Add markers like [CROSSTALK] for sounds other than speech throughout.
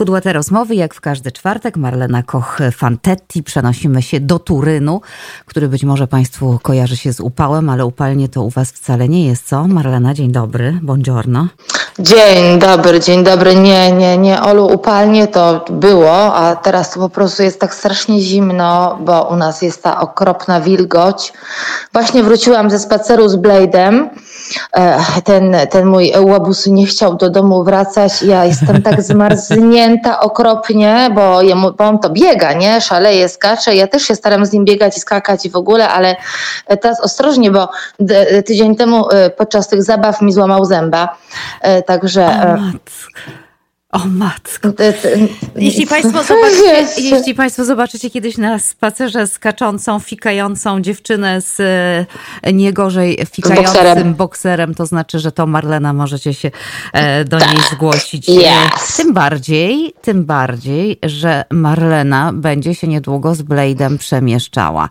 Kudłate rozmowy, jak w każdy czwartek. Marlena Koch-Fantetti. Przenosimy się do Turynu, który być może Państwu kojarzy się z upałem, ale upalnie to u Was wcale nie jest, co? Marlena, dzień dobry, buongiorno. Dzień dobry, dzień dobry. Nie, nie, nie, Olu, upalnie to było, a teraz to po prostu jest tak strasznie zimno, bo u nas jest ta okropna wilgoć. Właśnie wróciłam ze spaceru z Blade'em. E, ten, ten mój łobuz nie chciał do domu wracać. Ja jestem tak [LAUGHS] zmarznięta okropnie, bo, jemu, bo on to biega, nie? Szaleje, skacze. Ja też się staram z nim biegać i skakać i w ogóle, ale teraz ostrożnie, bo tydzień temu e, podczas tych zabaw mi złamał zęba. E, także. O, matko. Jeśli państwo, zobaczycie, jeśli państwo zobaczycie kiedyś na spacerze skaczącą, fikającą dziewczynę z e, nie gorzej fikającym bokserem. bokserem. to znaczy, że to Marlena możecie się e, do niej tak. zgłosić. E, yes. Tym bardziej, tym bardziej, że Marlena będzie się niedługo z Blade'em przemieszczała.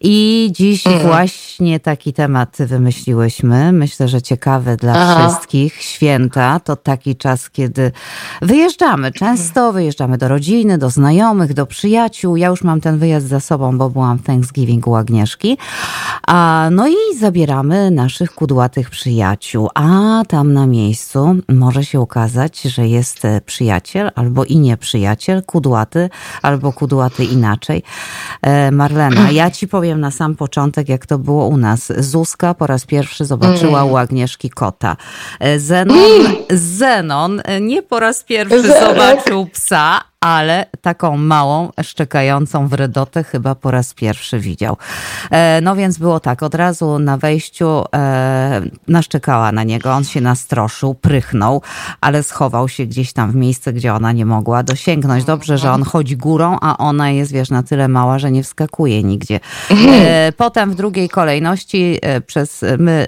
I dziś mm. właśnie taki temat wymyśliłyśmy. Myślę, że ciekawy dla Aha. wszystkich. Święta to taki czas, kiedy Wyjeżdżamy często, wyjeżdżamy do rodziny, do znajomych, do przyjaciół. Ja już mam ten wyjazd za sobą, bo byłam w Thanksgiving u Agnieszki. A, no i zabieramy naszych kudłatych przyjaciół. A tam na miejscu może się okazać, że jest przyjaciel albo i nie przyjaciel, kudłaty albo kudłaty inaczej. E, Marlena, [CLEARS THROAT] ja ci powiem na sam początek, jak to było u nas. Zuzka po raz pierwszy zobaczyła u Agnieszki kota. E, Zenon, Zenon nie po raz pierwszy [LAUGHS] zobaczył psa, ale taką małą, szczekającą wredotę chyba po raz pierwszy widział. E, no więc było tak, od razu na wejściu e, naszczekała na niego, on się nastroszył, prychnął, ale schował się gdzieś tam w miejsce, gdzie ona nie mogła dosięgnąć. Dobrze, że on chodzi górą, a ona jest, wiesz, na tyle mała, że nie wskakuje nigdzie. E, [LAUGHS] potem w drugiej kolejności przez my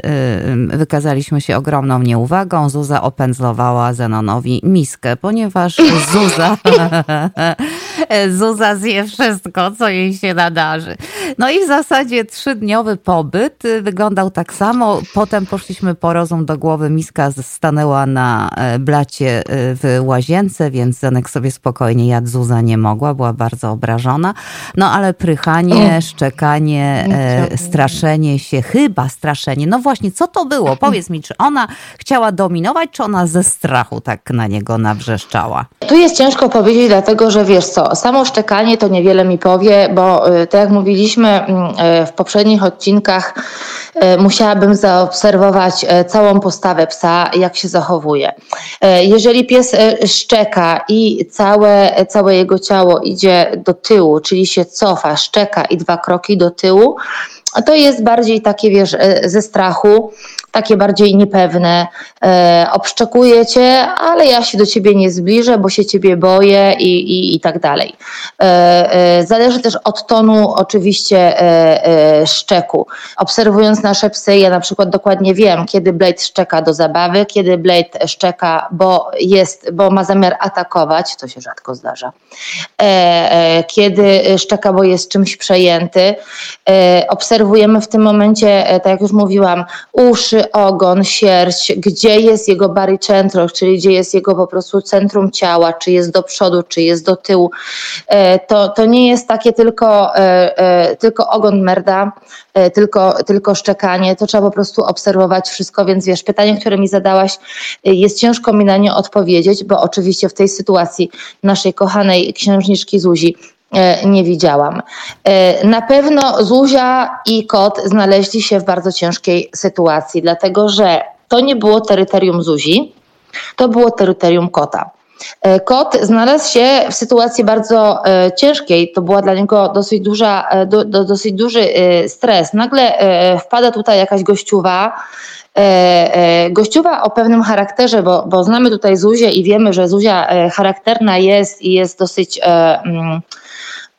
wykazaliśmy się ogromną nieuwagą. Zuza opędzlowała Zenonowi miskę, ponieważ [LAUGHS] Zuza [LAUGHS] 嗯 [LAUGHS] 哼 Zuza zje wszystko, co jej się nadarzy. No i w zasadzie trzydniowy pobyt wyglądał tak samo. Potem poszliśmy po rozum do głowy. Miska stanęła na e, blacie e, w łazience, więc Zenek sobie spokojnie jadł. Zuza nie mogła, była bardzo obrażona. No ale prychanie, szczekanie, e, straszenie się, chyba straszenie. No właśnie, co to było? Powiedz mi, czy ona chciała dominować, czy ona ze strachu tak na niego nawrzeszczała? Tu jest ciężko powiedzieć, dlatego że wiesz co, samo szczekanie to niewiele mi powie, bo y, tak jak mówiliśmy mm, y, w poprzednich odcinkach, y, musiałabym zaobserwować całą postawę psa, jak się zachowuje. Jeżeli pies szczeka i całe, całe jego ciało idzie do tyłu, czyli się cofa, szczeka i dwa kroki do tyłu, to jest bardziej takie, wiesz, ze strachu takie bardziej niepewne. E, obszczekuję cię, ale ja się do ciebie nie zbliżę, bo się ciebie boję i, i, i tak dalej. E, e, zależy też od tonu oczywiście e, e, szczeku. Obserwując nasze psy, ja na przykład dokładnie wiem, kiedy Blade szczeka do zabawy, kiedy Blade szczeka, bo jest, bo ma zamiar atakować, to się rzadko zdarza. E, kiedy szczeka, bo jest czymś przejęty. Obserwujemy w tym momencie, tak jak już mówiłam, uszy, ogon, sierść, gdzie jest jego barycentrum, czyli gdzie jest jego po prostu centrum ciała, czy jest do przodu, czy jest do tyłu. E, to, to nie jest takie tylko, e, e, tylko ogon merda, tylko, tylko szczekanie, to trzeba po prostu obserwować wszystko, więc wiesz, pytanie, które mi zadałaś, jest ciężko mi na nie odpowiedzieć, bo oczywiście w tej sytuacji naszej kochanej księżniczki Zuzi nie widziałam. E, na pewno Zuzia i kot znaleźli się w bardzo ciężkiej sytuacji, dlatego że to nie było terytorium Zuzi, to było terytorium kota. E, kot znalazł się w sytuacji bardzo ciężkiej. To była dla niego dosyć, duża, do, do, dosyć duży stres. Nagle wpada tutaj jakaś gościuwa, gościuwa o pewnym charakterze, bo, bo znamy tutaj Zuzię i wiemy, że Zuzia charakterna jest i jest dosyć. Mm,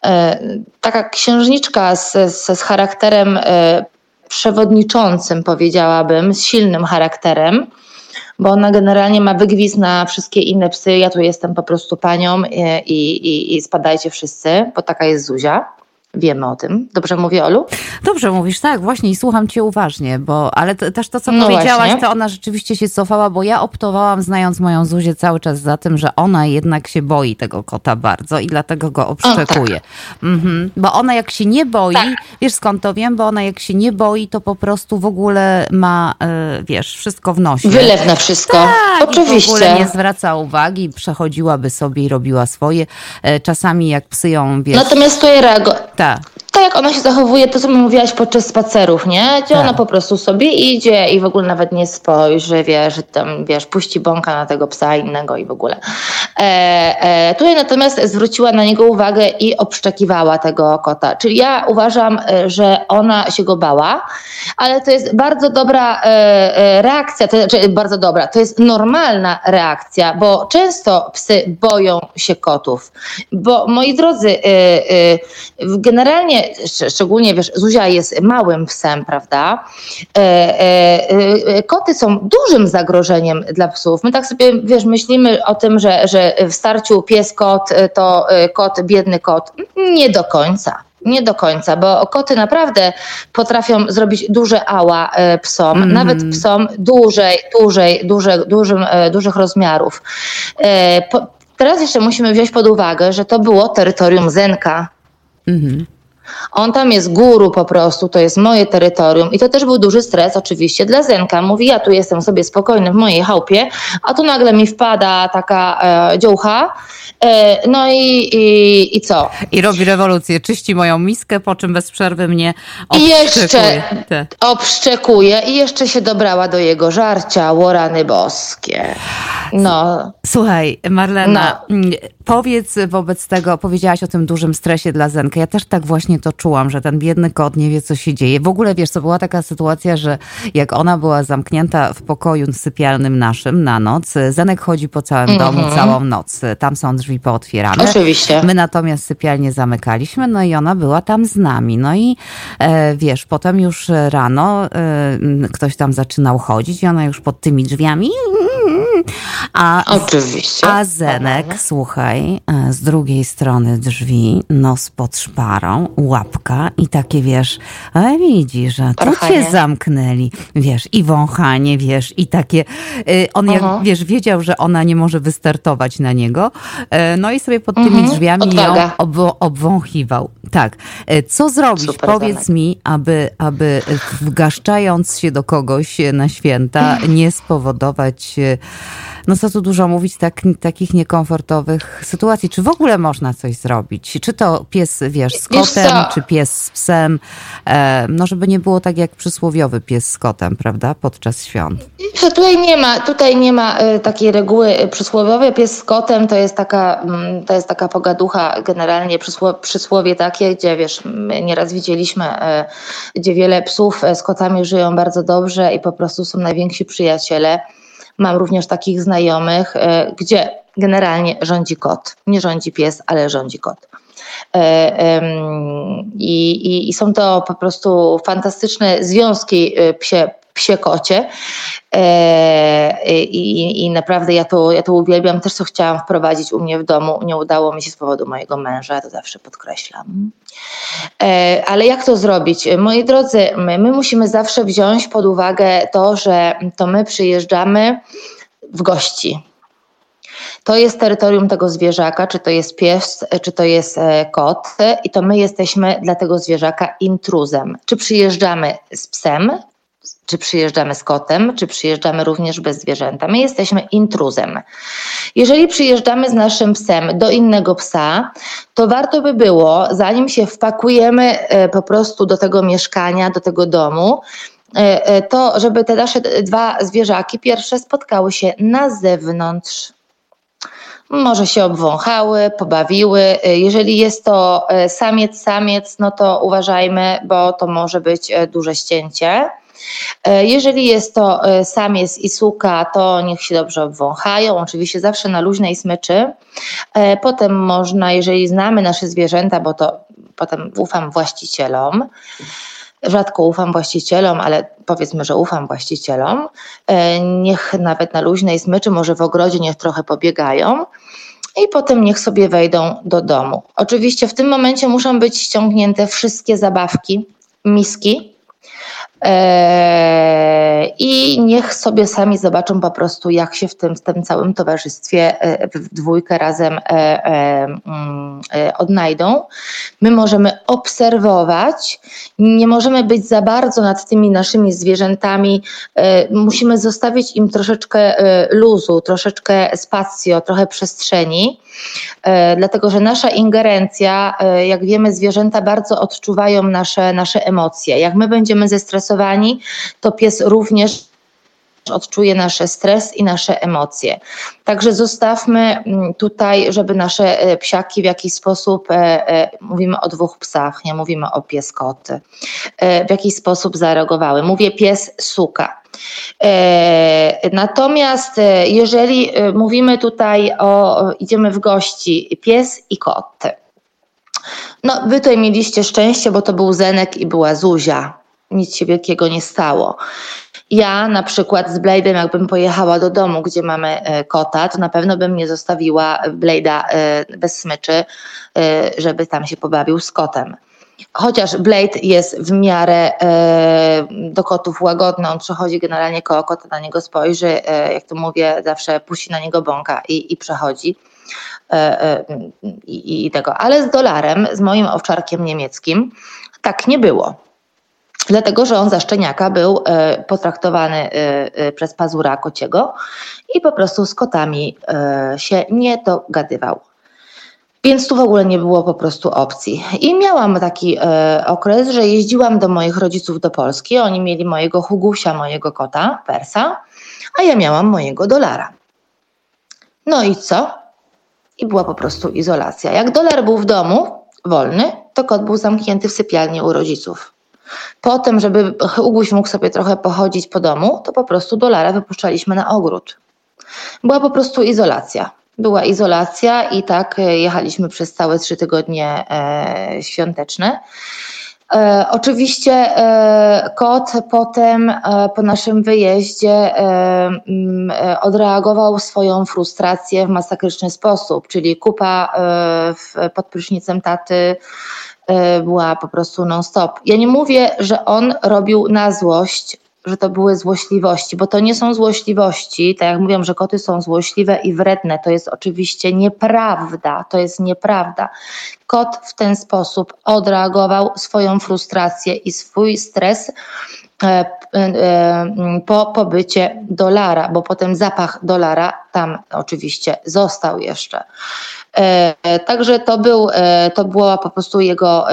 E, taka księżniczka z, z, z charakterem e, przewodniczącym, powiedziałabym, z silnym charakterem, bo ona generalnie ma wygwiz na wszystkie inne psy. Ja tu jestem po prostu panią e, i, i, i spadajcie wszyscy, bo taka jest Zuzia. Wiemy o tym. Dobrze mówię, Olu? Dobrze mówisz, tak, właśnie i słucham cię uważnie, bo ale to, też to, co no powiedziałaś, właśnie. to ona rzeczywiście się cofała, bo ja optowałam, znając moją Zuzię cały czas za tym, że ona jednak się boi tego kota bardzo i dlatego go obszczekuje. O, tak. mhm. Bo ona jak się nie boi, tak. wiesz skąd to wiem, bo ona jak się nie boi, to po prostu w ogóle ma, yy, wiesz, wszystko w nosie. Wylew na wszystko. Tak, Oczywiście. W ogóle nie zwraca uwagi, przechodziłaby sobie i robiła swoje. Yy, czasami jak psy ją, wiesz... Natomiast to reago... Tak tak jak ona się zachowuje, to co mi mówiłaś podczas spacerów, nie? Gdzie tak. ona po prostu sobie idzie i w ogóle nawet nie spojrzy, wie, że tam, wiesz, puści bąka na tego psa innego i w ogóle. E, e, tutaj natomiast zwróciła na niego uwagę i obszczekiwała tego kota. Czyli ja uważam, e, że ona się go bała, ale to jest bardzo dobra e, e, reakcja, to znaczy bardzo dobra, to jest normalna reakcja, bo często psy boją się kotów. Bo moi drodzy, e, generalnie szczególnie wiesz, Zuzia jest małym psem, prawda? E, e, e, koty są dużym zagrożeniem dla psów. My tak sobie, wiesz, myślimy o tym, że, że w starciu pies-kot to kot, biedny kot. Nie do końca. Nie do końca, bo koty naprawdę potrafią zrobić duże ała psom, mm. nawet psom dużej, dużej, duże, dużym, dużych rozmiarów. Teraz jeszcze musimy wziąć pod uwagę, że to było terytorium Zenka. Mm. On tam jest guru po prostu, to jest moje terytorium i to też był duży stres oczywiście dla Zenka. Mówi, ja tu jestem sobie spokojny w mojej chałupie, a tu nagle mi wpada taka e, no i, i, i co? I robi rewolucję, czyści moją miskę, po czym bez przerwy mnie obszczekuje. I jeszcze obszczekuje i jeszcze się dobrała do jego żarcia, łorany boskie. No. Słuchaj, Marlena, no. Mm, powiedz wobec tego, powiedziałaś o tym dużym stresie dla Zenka. Ja też tak właśnie to czułam, że ten biedny kot nie wie, co się dzieje. W ogóle, wiesz, to była taka sytuacja, że jak ona była zamknięta w pokoju sypialnym naszym na noc, Zenek chodzi po całym mm -hmm. domu całą noc. Tam są drzwi pootwierane. Oczywiście. My natomiast sypialnię zamykaliśmy, no i ona była tam z nami. No i e, wiesz, potem już rano e, ktoś tam zaczynał chodzić i ona już pod tymi drzwiami a, Oczywiście. A Zenek, Aha. słuchaj, e, z drugiej strony drzwi, nos pod szparą, łapka i takie, wiesz, ale widzisz, że tu cię zamknęli, wiesz, i wąchanie, wiesz, i takie, e, on jak, wiesz, wiedział, że ona nie może wystartować na niego, e, no i sobie pod tymi mhm. drzwiami Odwaga. ją ob obwąchiwał. Tak. Co zrobić? Super Powiedz Zenek. mi, aby, aby wgaszczając się do kogoś na święta, nie spowodować no co tu dużo mówić, tak, takich niekomfortowych sytuacji. Czy w ogóle można coś zrobić? Czy to pies, wiesz, z kotem, czy pies z psem? E, no żeby nie było tak jak przysłowiowy pies z kotem, prawda, podczas świąt. Tutaj nie ma, tutaj nie ma e, takiej reguły przysłowiowej. Pies z kotem to jest taka, mm, to jest taka pogaducha, generalnie przysłowie takie, gdzie wiesz, nieraz widzieliśmy, e, gdzie wiele psów z kotami żyją bardzo dobrze i po prostu są najwięksi przyjaciele. Mam również takich znajomych, e, gdzie generalnie rządzi kot. Nie rządzi pies, ale rządzi kot. E, I, i, I, są to po prostu fantastyczne związki e, psie, psie-kocie. I, I, naprawdę ja to, ja to uwielbiam. Też co chciałam wprowadzić u mnie w domu. Nie udało mi się z powodu mojego męża, to zawsze podkreślam. Ale jak to zrobić? Moi drodzy, my, my musimy zawsze wziąć pod uwagę to, że to my przyjeżdżamy w gości. To jest terytorium tego zwierzaka, czy to jest pies, czy to jest e, kot, i to my jesteśmy dla tego zwierzaka intruzem. Czy przyjeżdżamy z psem, czy przyjeżdżamy z kotem, czy przyjeżdżamy również bez zwierzęta. My jesteśmy intruzem. Jeżeli przyjeżdżamy z naszym psem do innego psa, to warto by było, zanim się wpakujemy e, po prostu do tego mieszkania, do tego domu, e, e, to żeby te nasze dwa zwierzaki pierwsze spotkały się na zewnątrz. Może się obwąchały, pobawiły. Jeżeli jest to samiec, samiec, no to uważajmy, bo to może być duże ścięcie. E, jeżeli jest to e, samiec i suka, to niech się dobrze obwąchają, oczywiście zawsze na luźnej smyczy. E, potem można, jeżeli znamy nasze zwierzęta, bo to potem ufam właścicielom, rzadko ufam właścicielom, ale powiedzmy, że ufam właścicielom, niech nawet na luźnej smyczy, może w ogrodzie niech trochę pobiegają. i potem niech sobie wejdą do domu. Oczywiście w tym momencie muszą być ściągnięte wszystkie zabawki, miski, I niech sobie sami zobaczą po prostu, jak się w tym, w tym całym towarzystwie e, w dwójkę razem e, e, mm, odnajdą. My możemy obserwować, nie możemy być za bardzo nad tymi naszymi zwierzętami. Musimy zostawić im troszeczkę luzu, troszeczkę spacjo, trochę przestrzeni, dlatego że nasza ingerencja, jak wiemy, zwierzęta bardzo odczuwają nasze, nasze emocje. Jak my będziemy zestresowani, to pies również odczuje nasz stres i nasze emocje. Także zostawmy mm, tutaj, żeby nasze e, psiaki w jakiś sposób, e, e, mówimy o dwóch psach, nie mówimy o pies koty, w jakiś sposób zareagowały. Mówię pies suka. Natomiast jeżeli mówimy tutaj o, idziemy w gości, pies i kot. No, wy tutaj mieliście szczęście, bo to był Zenek i była Zuzia nic się wielkiego nie stało. Ja na przykład z Blade'em, jakbym pojechała do domu, gdzie mamy e, kota, to na pewno bym nie zostawiła Blade'a e, bez smyczy, e, żeby tam się pobawił z kotem. Chociaż Blade jest w miarę do kotów łagodny, on przechodzi generalnie koło kota, na niego spojrzy, jak to mówię, zawsze puści na niego bąka i, i przechodzi. I, I tego. Ale z dolarem, z moim owczarkiem niemieckim, tak nie było dlatego że on za szczeniaka był e, potraktowany e, e, przez pazura kociego i po prostu z kotami się nie dogadywał. Więc tu w ogóle nie było po prostu opcji. I miałam taki okres, że jeździłam do moich rodziców do Polski. Oni mieli mojego Hugusia, mojego kota, Persa, a ja miałam mojego dolara. No i co? I była po prostu izolacja. Jak dolar był w domu, wolny, to kot był zamknięty w sypialni u rodziców. Potem, żeby Uguś mógł sobie trochę pochodzić po domu, to po prostu dolara wypuszczaliśmy na ogród. Była po prostu izolacja. Była izolacja i tak e, jechaliśmy przez całe trzy tygodnie e, świąteczne. E, oczywiście e, kot potem e, po naszym wyjeździe e, odreagował swoją frustrację w masakryczny sposób, czyli kupa pod prysznicem taty, E, była po prostu non-stop. Ja nie mówię, że on robił na złość, że to były złośliwości, bo to nie są złośliwości. Tak jak mówią, że koty są złośliwe i wredne, to jest oczywiście nieprawda. To jest nieprawda. Kot w ten sposób odreagował swoją frustrację i swój stres e, e, po pobycie dolara, bo potem zapach dolara tam oczywiście został jeszcze. E, także to, był, to była po prostu jego,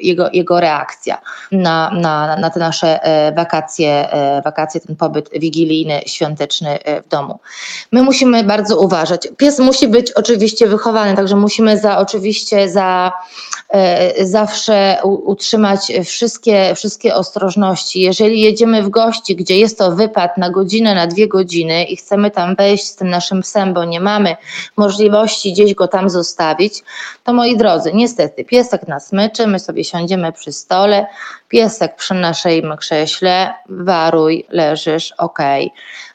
jego, jego reakcja na, na, na te nasze wakacje, wakacje, ten pobyt wigilijny, świąteczny w domu. My musimy bardzo uważać. Pies musi być oczywiście wychowany, także musimy za oczywiście za zawsze utrzymać wszystkie, wszystkie ostrożności. Jeżeli jedziemy w gości, gdzie jest to wypad na godzinę, na dwie godziny i chcemy tam wejść z tym naszym psem, bo nie mamy możliwości gdzieś go tam zostawić, to moi drodzy, niestety piesek nas myczy, my sobie siądziemy przy stole, piesek przy naszym krześle, waruj, leżysz, okay,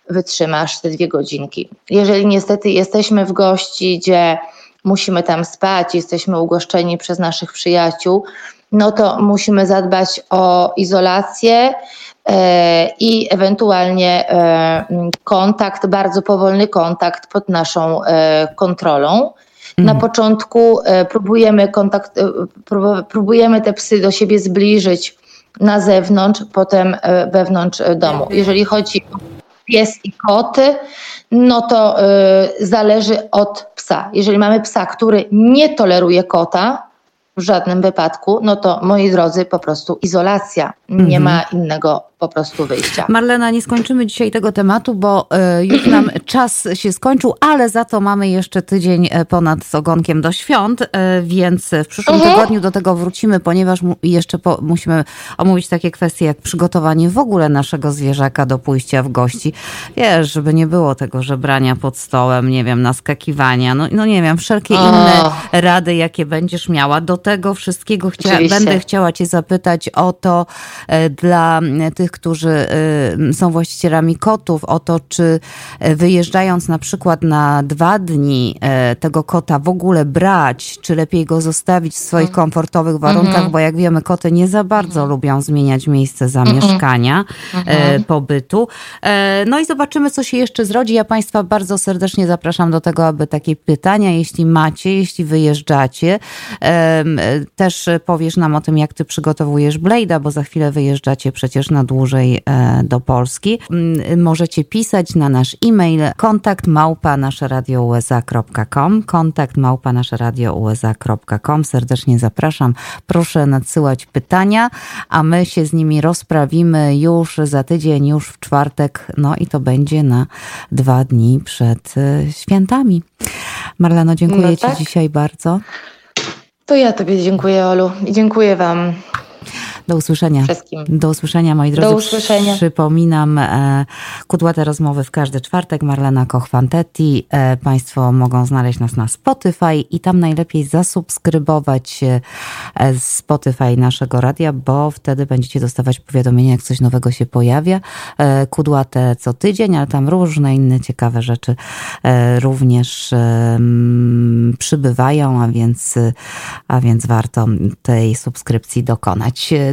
wytrzymasz te dwie godzinki. Jeżeli niestety jesteśmy w gości, gdzie musimy tam spać, jesteśmy ugoszczeni przez naszych przyjaciół, no to musimy zadbać o izolację, e, i ewentualnie e, kontakt, bardzo powolny kontakt pod naszą e, kontrolą. Na mhm. początku e, próbujemy, kontakt, e, próbujemy te psy do siebie zbliżyć na zewnątrz, potem e, wewnątrz domu. Jeżeli chodzi o pies i koty, no to zależy od psa. Jeżeli mamy psa, który nie toleruje kota, w żadnym wypadku, no to moi drodzy, po prostu izolacja. Nie mhm. ma innego po prostu wyjścia. Marlena, nie skończymy dzisiaj tego tematu, bo e, już nam [CLEARS THROAT] czas się skończył, ale za to mamy jeszcze tydzień e, ponad z ogonkiem do świąt, e, więc w przyszłym mhm. tygodniu do tego wrócimy, ponieważ jeszcze po, musimy omówić takie kwestie jak przygotowanie w ogóle naszego zwierzaka do pójścia w gości. Wiesz, żeby nie było tego żebrania pod stołem, nie wiem, naskakiwania, no, no nie wiem, wszelkie inne rady, jakie będziesz miała. Do tego wszystkiego chcia będę chciała Cię zapytać o to dla tych, którzy są właścicielami kotów, o to, czy wyjeżdżając na przykład na dwa dni tego kota w ogóle brać, czy lepiej go zostawić w swoich mhm. komfortowych warunkach, mhm. bo jak wiemy, koty nie za bardzo mhm. lubią zmieniać miejsce zamieszkania, mhm. pobytu. No i zobaczymy, co się jeszcze zrodzi. Ja Państwa bardzo serdecznie zapraszam do tego, aby takie pytania, jeśli macie, jeśli wyjeżdżacie, też powiesz nam o tym, jak ty przygotowujesz Blade'a, bo za chwilę wyjeżdżacie przecież na dłużej e, do Polski. Mm, możecie pisać na nasz e-mail kontakt małpa naszeradio.usa.com kontakt małpa naszeradio.usa.com Serdecznie zapraszam. Proszę nadsyłać pytania, a my się z nimi rozprawimy już za tydzień, już w czwartek, no i to będzie na dwa dni przed e, świętami. Marleno, dziękuję no tak? Ci dzisiaj bardzo. To ja Tobie dziękuję, Olu, i dziękuję Wam. Do usłyszenia. Wszystkim. Do usłyszenia, moi drodzy. Do usłyszenia. Przypominam, e, kudłate rozmowy w każdy czwartek. Marlena Koch-Fantetti. E, państwo mogą znaleźć nas na Spotify i tam najlepiej zasubskrybować e, Spotify naszego radia, bo wtedy będziecie dostawać powiadomienia, jak coś nowego się pojawia. E, kudłate co tydzień, ale tam różne inne ciekawe rzeczy e, również e, przybywają, a więc, a więc warto tej subskrypcji dokonać.